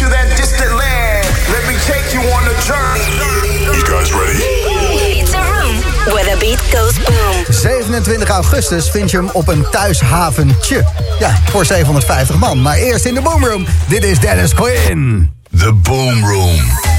to that distant land. Let me take you on a journey. You guys ready? It's a room where the beat goes boom. 27 augustus vind je hem op een thuishaventje. Ja, voor 750 man. Maar eerst in de Boomroom. Dit is Dennis Quinn. The Boom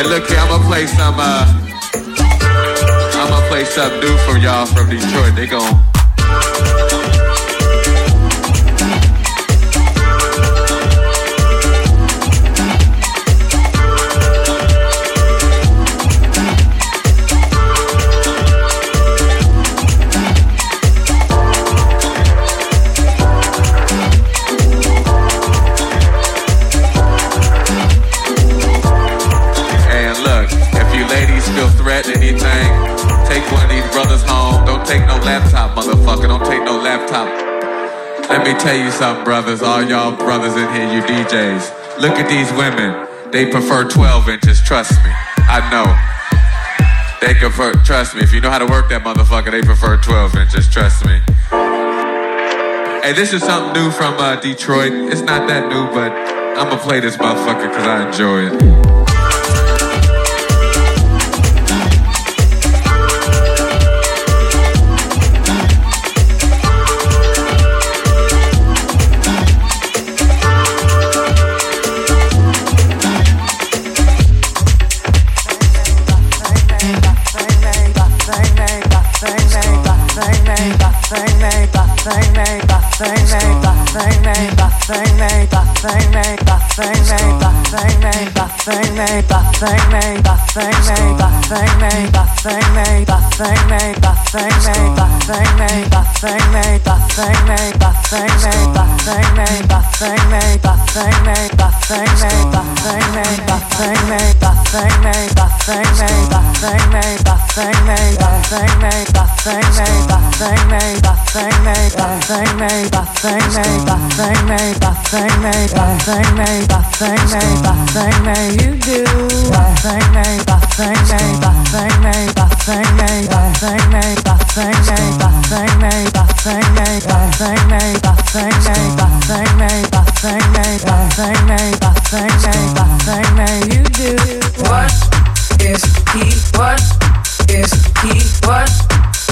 Hey, look here, I'm gonna play some, uh, I'm gonna play something new from y'all from Detroit. They gon' take no laptop, motherfucker. Don't take no laptop. Let me tell you something, brothers. All y'all brothers in here, you DJs. Look at these women. They prefer 12 inches, trust me. I know. They prefer, trust me. If you know how to work that motherfucker, they prefer 12 inches, trust me. Hey, this is something new from uh, Detroit. It's not that new, but I'm gonna play this motherfucker because I enjoy it. thing, make the thing, same name, the same name, the the same name, the the same name, the the same name, the the same name, the the same name, the the same name, the the same name, the the same name, the the same name, the the same name, the the same name, the the same name, the the same name, the the same name, the the same name, the the same name, the the same buffing me, buffing me, buffing thing, buffing me, buffing me, you do. Buffing thing, buffing me, buffing me, buffing thing, buffing me, buffing me, buffing thing, buffing me, buffing me, buffing thing, buffing me, buffing me, buffing thing, buffing me, buffing me, you do. What is he? What is he? What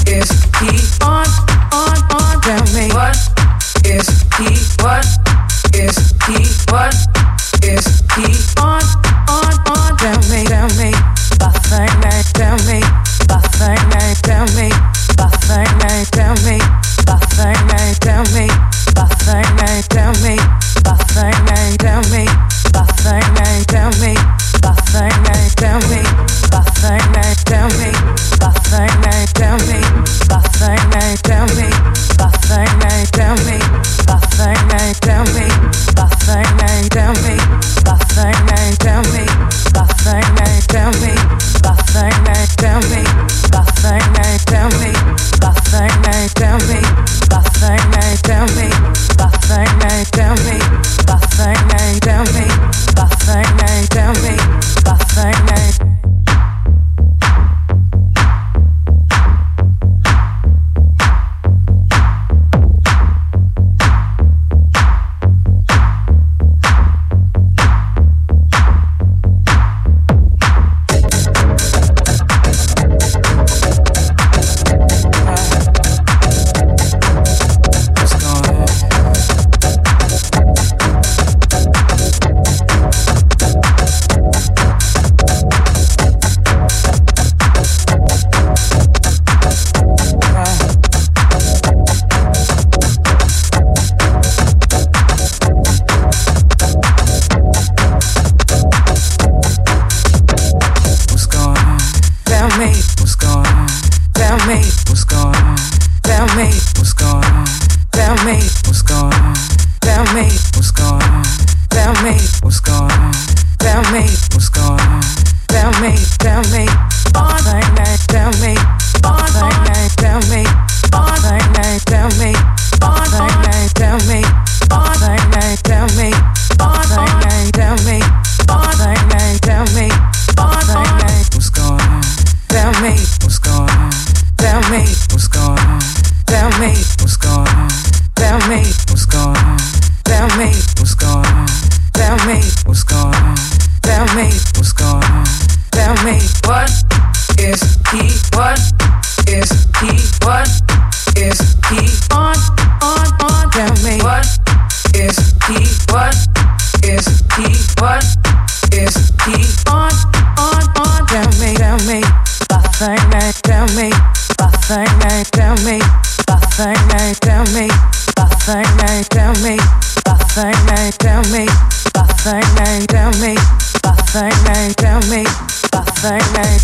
is he on? On on? Tell me what is he? What is he? What is he? On, on, on, tell me, tell me. Tell me, tell me, tell me, tell me, tell me, tell me, tell me, tell me, tell me, tell me, tell me, tell me, tell me, tell me, tell me,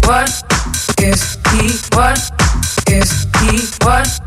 what is he? What is he? What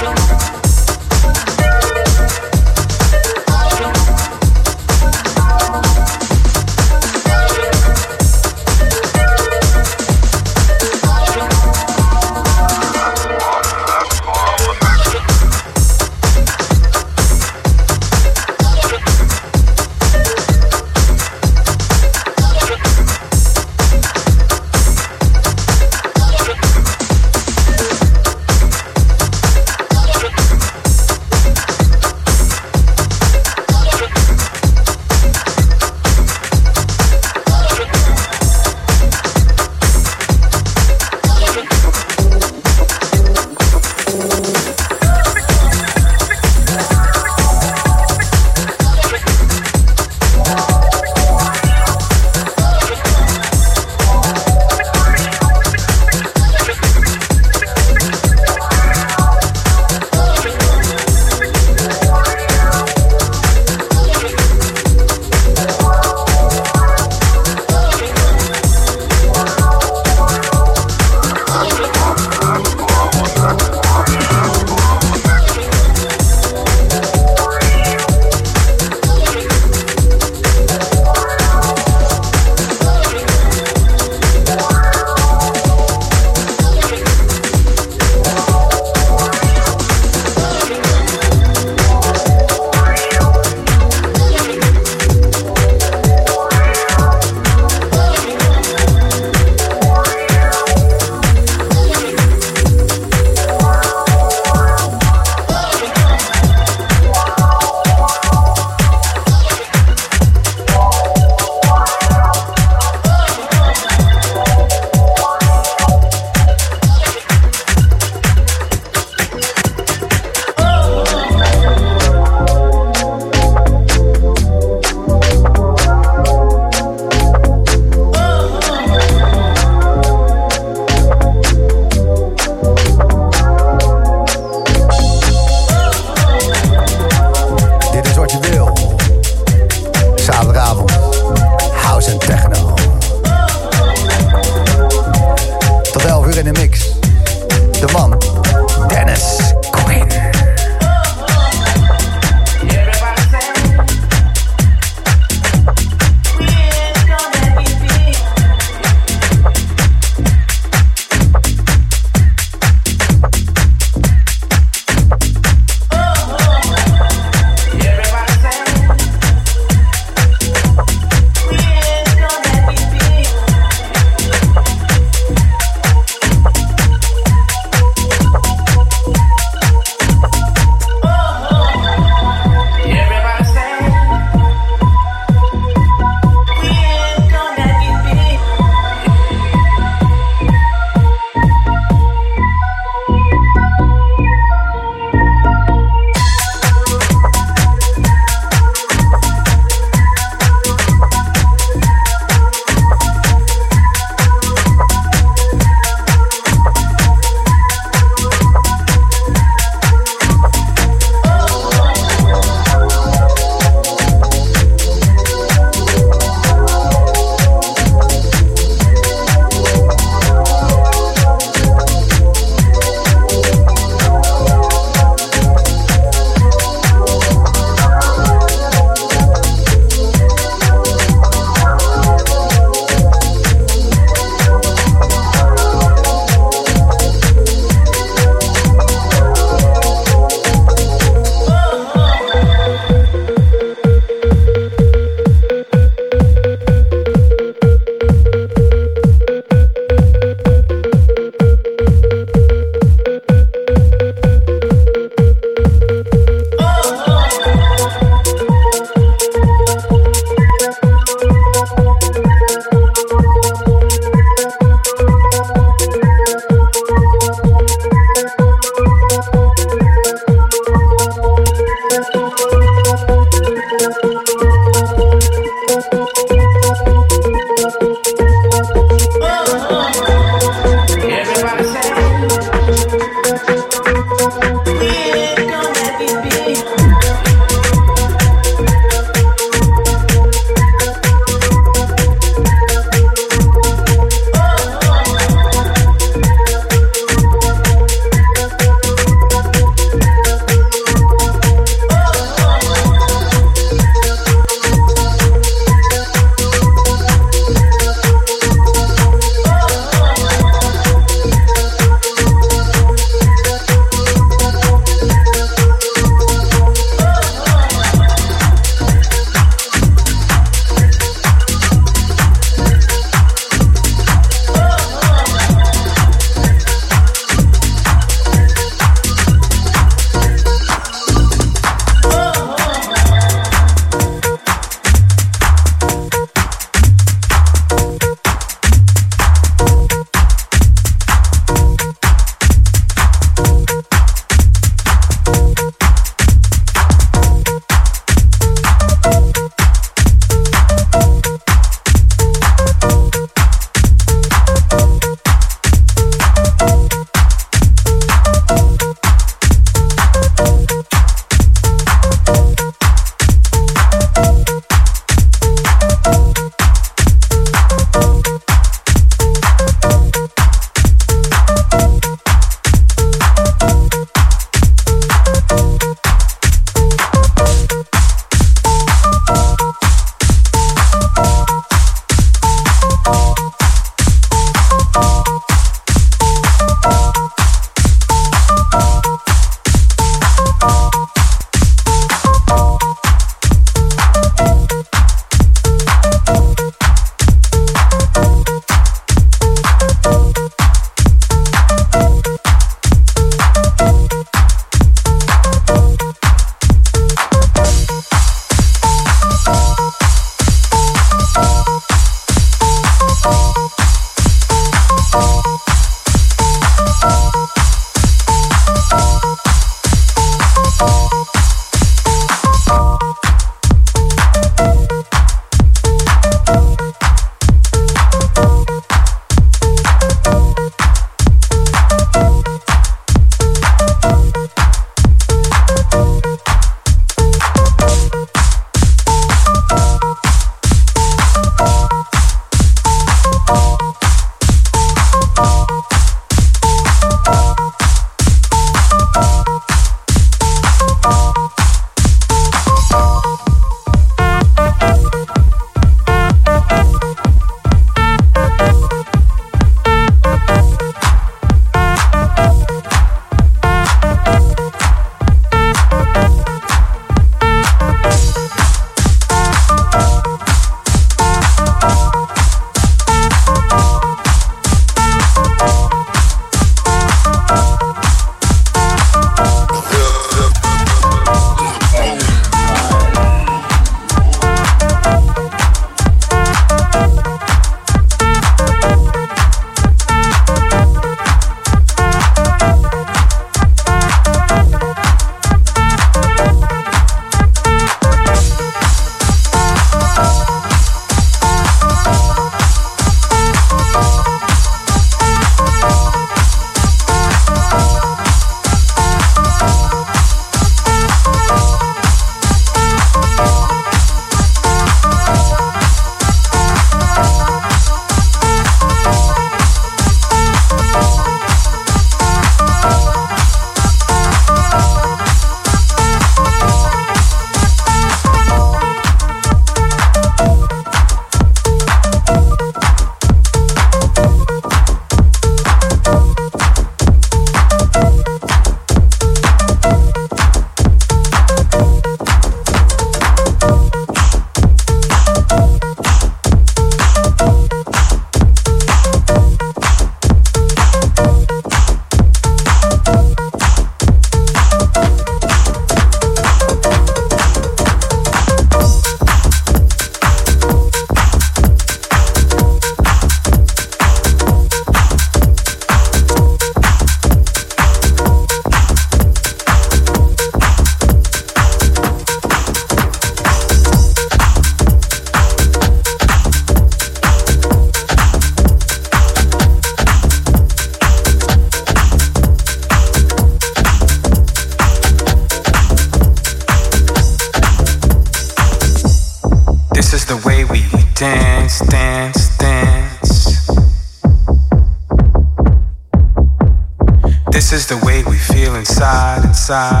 Side.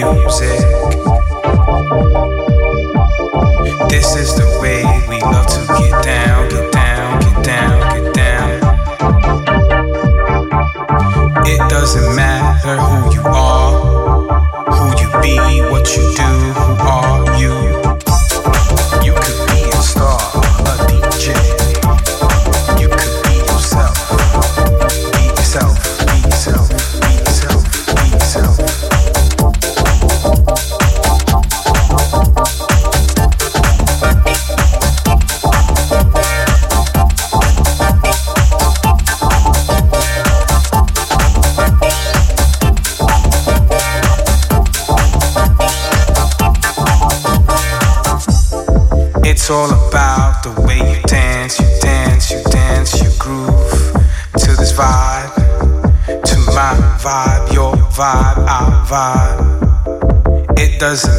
Music. Doesn't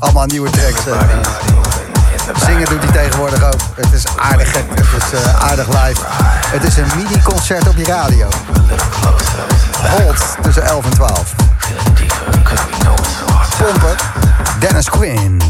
Allemaal nieuwe tracks. Zingen doet hij tegenwoordig ook. Het is aardig gek. Het is eh, aardig live. Het is een mini-concert op je radio. Holt tussen 11 en 12. Pompen. Dennis Quinn.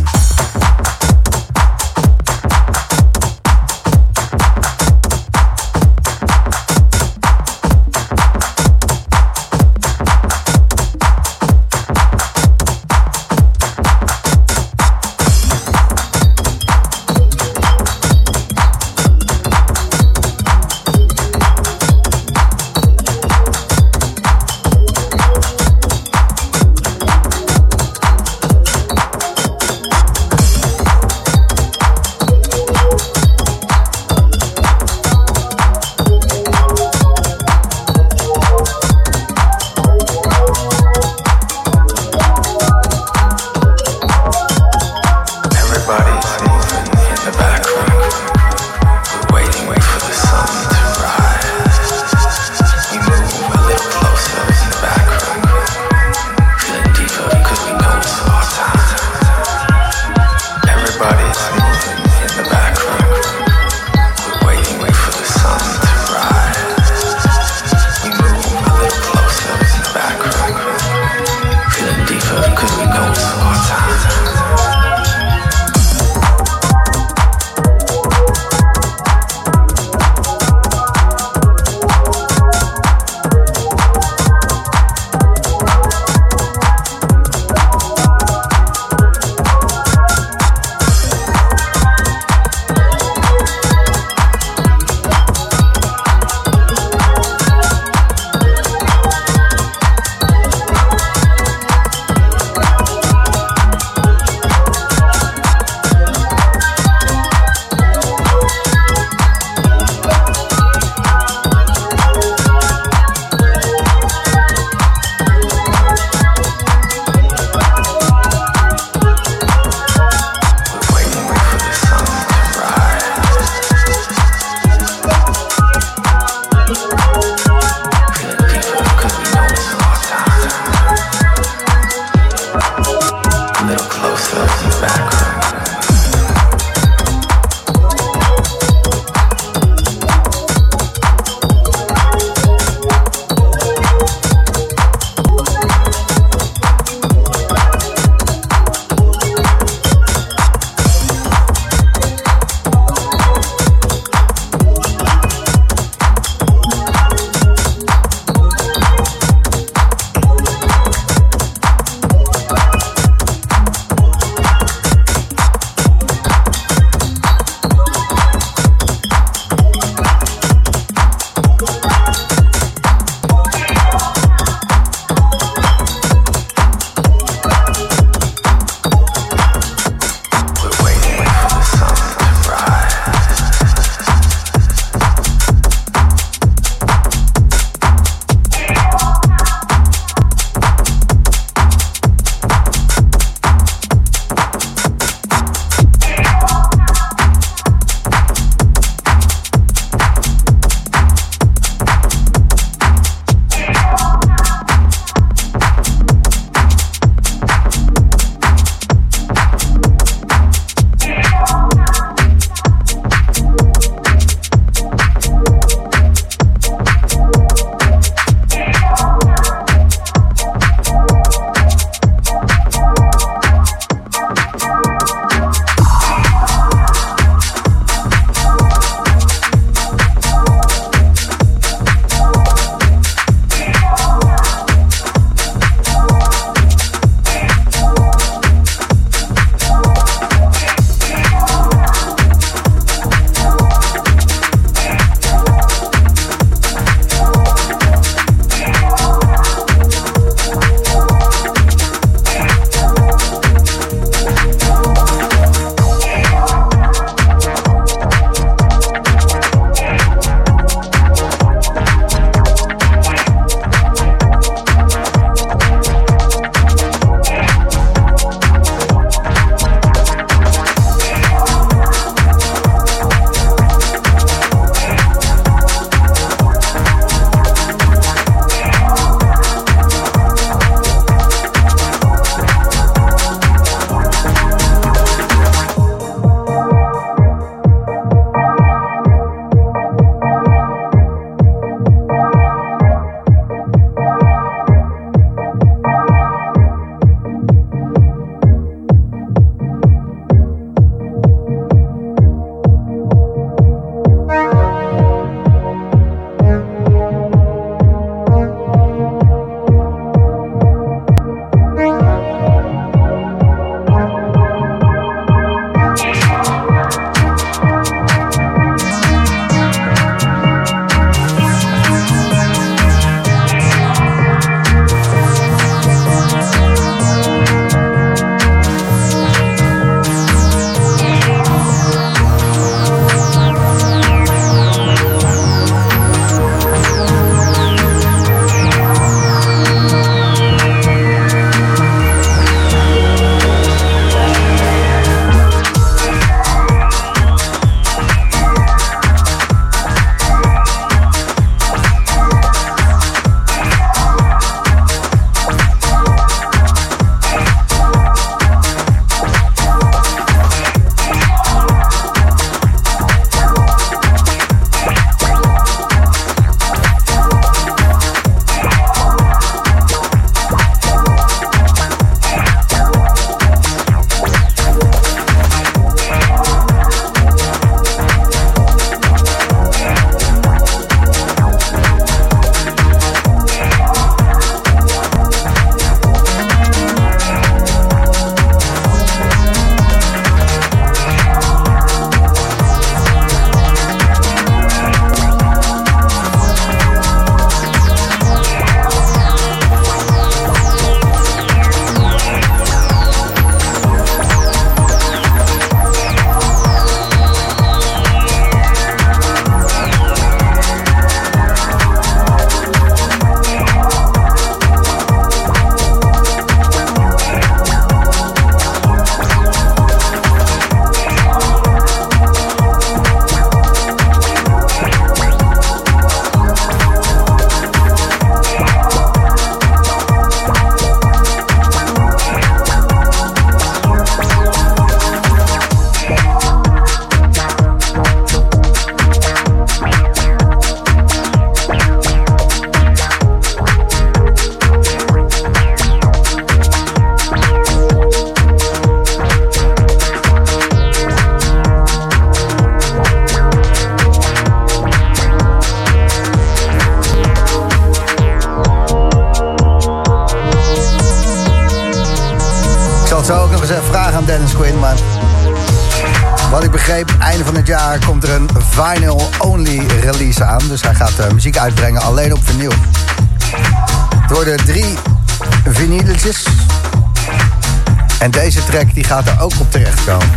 Gaat er ook op terechtkomen.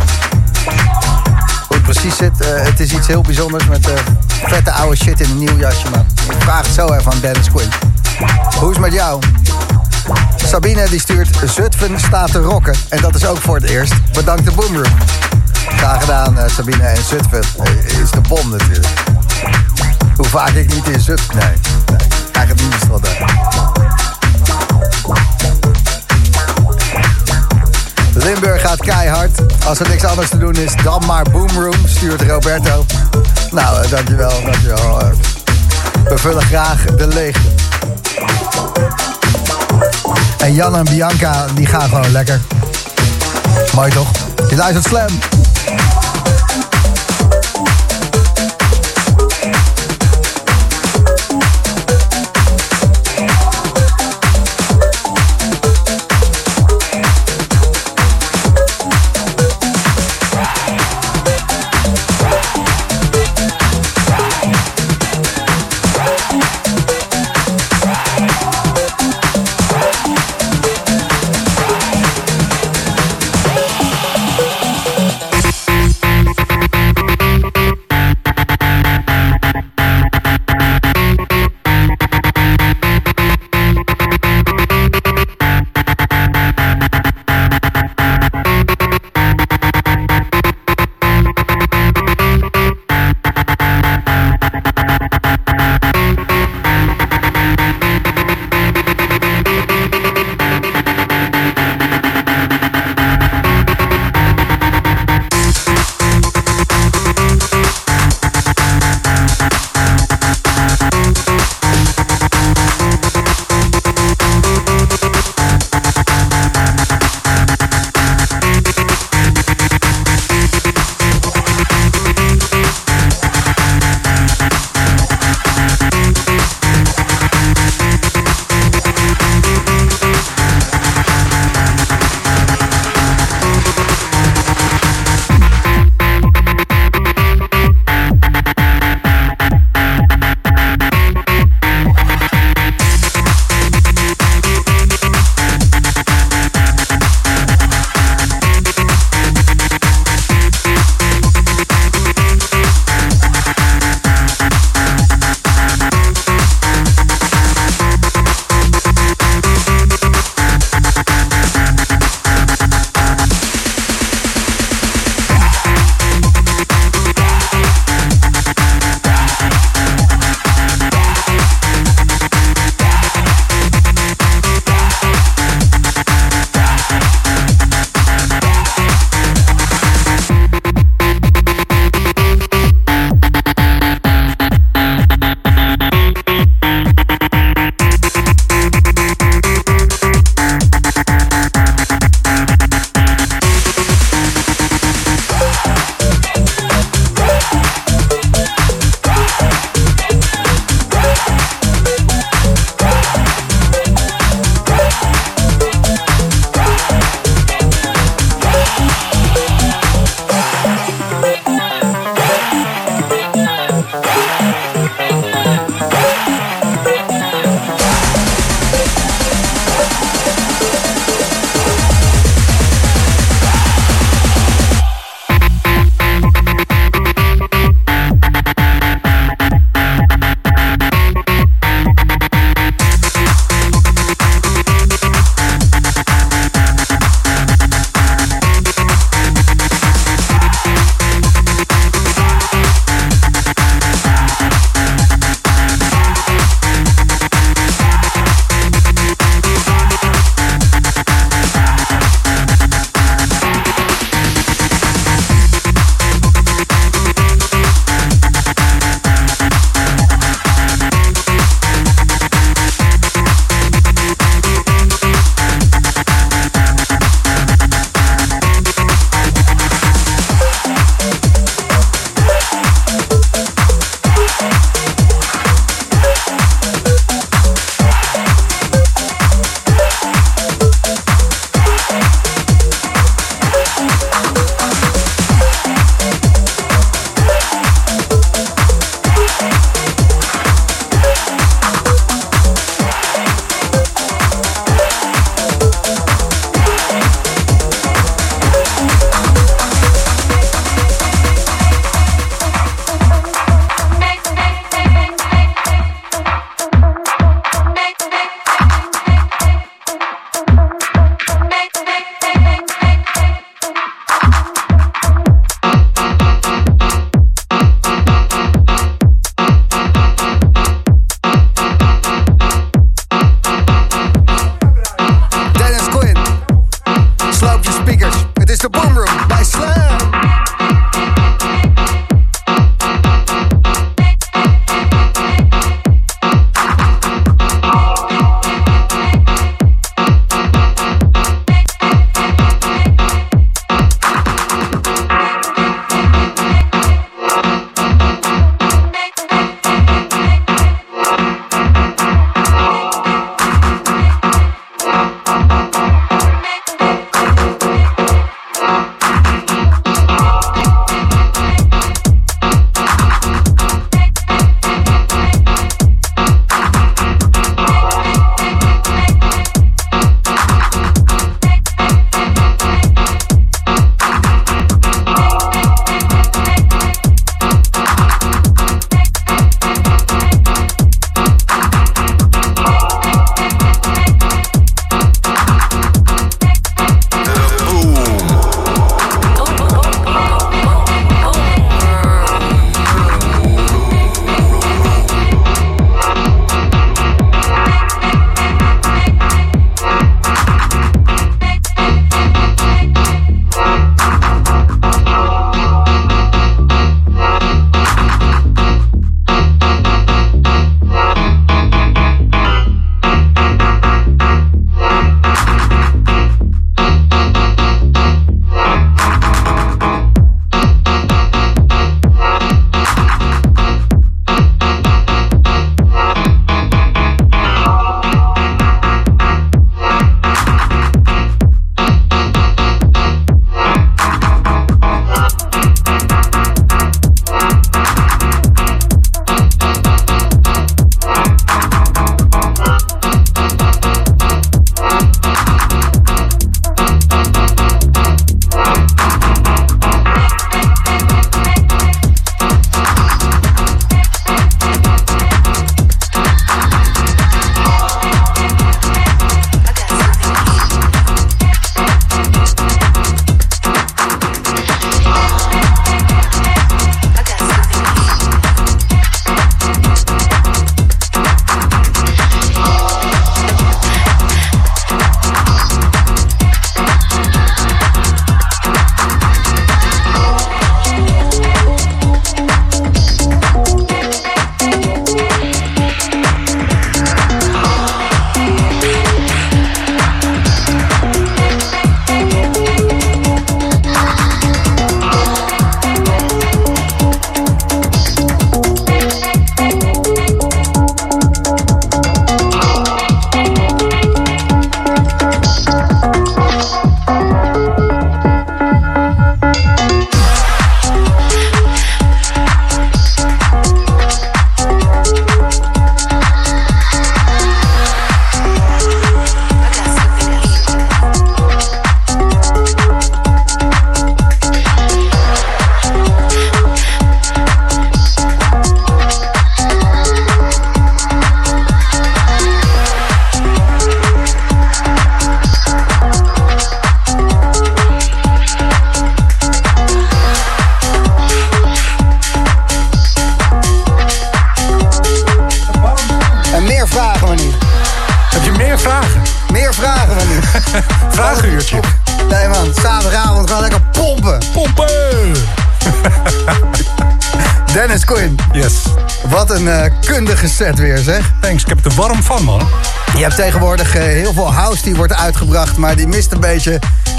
Hoe het precies zit, uh, het is iets heel bijzonders met uh, vette oude shit in een nieuw jasje. Maar ik vraag het zo even aan Dennis Quinn. Hoe is het met jou? Sabine die stuurt Zutphen staat te rocken. En dat is ook voor het eerst. Bedankt de Boomroom. Graag gedaan, uh, Sabine. En Zutphen is de bom natuurlijk. Hoe vaak ik niet in Zutphen... Nee, nee. Het niet daar. Limburg gaat keihard. Als er niks anders te doen is, dan maar Boomroom, stuurt Roberto. Nou, uh, dankjewel, dankjewel. Uh, we vullen graag de leegte. En Jan en Bianca, die gaan gewoon lekker. Mooi toch? Je luistert Slam. Dennis Quinn, Yes. wat een eh, kundige set weer zeg. Thanks, ik heb er warm van, man. Je hebt tegenwoordig eh, heel veel house die wordt uitgebracht, maar die mist een beetje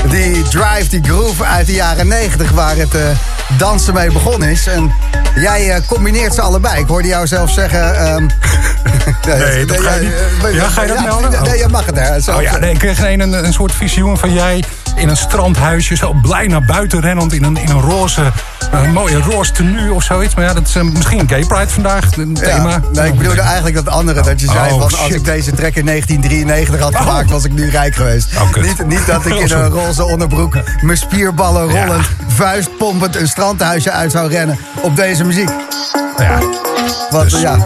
die drive, die groove uit de jaren 90 waar het eh, dansen mee begonnen is. En jij combineert ze allebei. Ik hoorde jou zelf zeggen. ehm, Nee, dat ga je niet- Ja, ga je dat melden? Nee, je mag het hè. Zo- Oh ja, nee, ik kreeg een, een soort visioen van jij in een strandhuisje, zo blij naar buiten rennend in een, in een roze, een mooie roze tenue of zoiets. Maar ja, dat is eh, misschien Gay Pride vandaag, een Ja, thema. nee, ik bedoelde eigenlijk dat andere. Dat je zei Oh, van als ik deze track in 1993 had gemaakt, was ik nu rijk geweest. Oh, niet, niet dat ik in een roze onderbroek mijn spierballen rollend, vuistpompend een strandhuisje uit zou rennen op deze muziek. Ja, Wat, Dus- ja,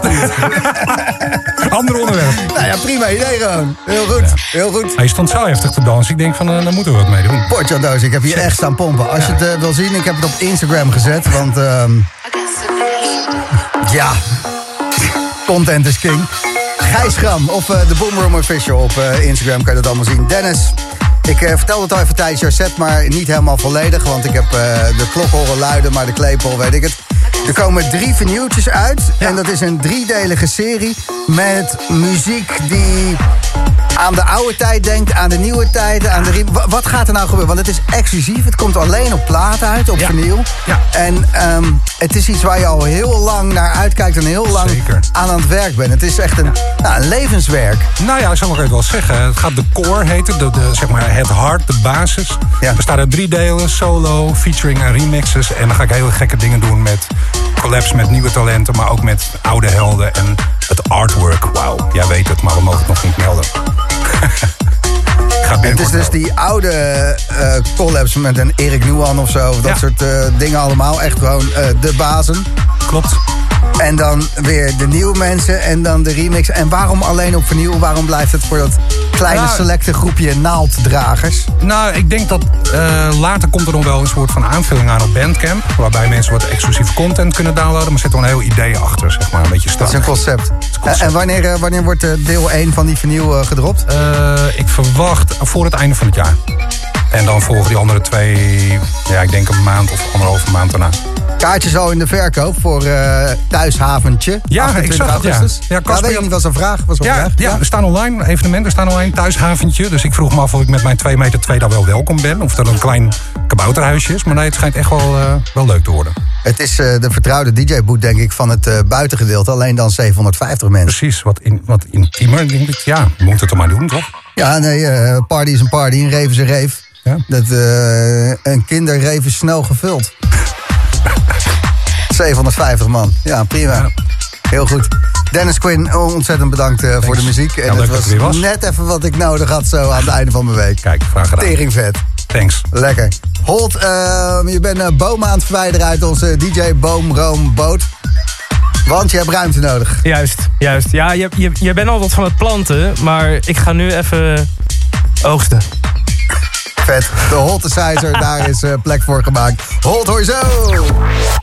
ander onderwerp. nou ja, prima idee gewoon. Heel goed, heel goed. Hij stond zo heftig te dansen. Ik denk van, eh, daar moeten we wat mee doen. Potje doos, ik heb hier echt staan pompen. Als je het eh, wil zien, ik heb het op Instagram gezet, want ehm, ja, content is king. Gijs Gram of eh, de Boomroom Official op eh, Instagram kan je dat allemaal zien. Dennis, ik vertelde het al even tijdens jouw set, maar niet helemaal volledig, want ik heb de klok horen luiden, maar de klepel weet ik het. Er komen drie vernieuwtjes uit en dat is een driedelige serie met muziek die aan de oude tijd denkt, aan de nieuwe tijd, aan de... Wat gaat er nou gebeuren? Want het is exclusief, het komt alleen op plaat uit, op Ja. vinyl. Ja. En ehm, het is iets waar je al heel lang naar uitkijkt en heel lang Zeker. aan aan het werk bent. Het is echt een, nou, een levenswerk. Nou ja, zo mag ik het wel zeggen. Het gaat de core heten, de, de, zeg maar het hart, de basis. Ja. Bestaat uit drie delen, solo, featuring en remixes. En dan ga ik hele gekke dingen doen met collabs met nieuwe talenten... maar ook met oude helden en het artwork. Wauw, jij weet het, maar we mogen het nog niet melden. Het is dus die oude eh, collabs met een Erik Nuan of zo. Of dat Ja. soort eh, dingen allemaal. Echt gewoon eh, de bazen. Klopt. En dan weer de nieuwe mensen en dan de remix. En waarom alleen op vernieuw? Waarom blijft het voor dat kleine Nou, selecte groepje naalddragers? Nou, ik denk dat eh, later komt er nog wel een soort van aanvulling aan op Bandcamp. Waarbij mensen wat exclusieve content kunnen downloaden. Maar er zit wel een heel idee achter, zeg maar. Een beetje Dat is een concept. concept. En wanneer, eh, wanneer wordt eh, deel 1 van die vernieuw gedropt? Ik verwacht voor het einde van het jaar. En dan volgen die andere twee, ja, ik denk een maand of anderhalve maand daarna. Kaartjes al in de verkoop voor eh Thuishaventje. Ja, 28 ik zag het, ja. augustus. Ja, weet je niet, was een vraag. Was een Ja, vraag. ja, er staan online evenementen, er staan online thuishaventje. Dus ik vroeg me af of ik met mijn 2 meter 2 daar wel welkom ben. Of dat een klein kabouterhuisje is. Maar nee, het schijnt echt wel, eh, wel leuk te worden. Het is eh, de vertrouwde DJ-boot, denk ik, van het buitengedeelte. Alleen dan 750 mensen. Precies, wat, in, wat intiemer. Denk ik, ja, we moeten het er maar doen, toch? Ja, nee, party is een party, een reef is een reef. Ja. Dat, eh, een kinderreef is snel gevuld. 750 man. Ja, prima. Ja. Heel goed. Dennis Quinn, ontzettend bedankt eh, voor de muziek. En Ja, leuk het dat was, net even wat ik nodig had zo aan het einde van mijn week. Kijk, graag gedaan. Tering vet. Thanks. Lekker. Holt, eh, je bent eh, bomen aan het verwijderen uit onze DJ Boom Room boot. Want je hebt ruimte nodig. Juist, juist. Ja, je, je, je bent altijd van het planten, maar ik ga nu even oogsten. Vet. De Holtesizer, daar is eh, plek voor gemaakt. Holt, hoor zo!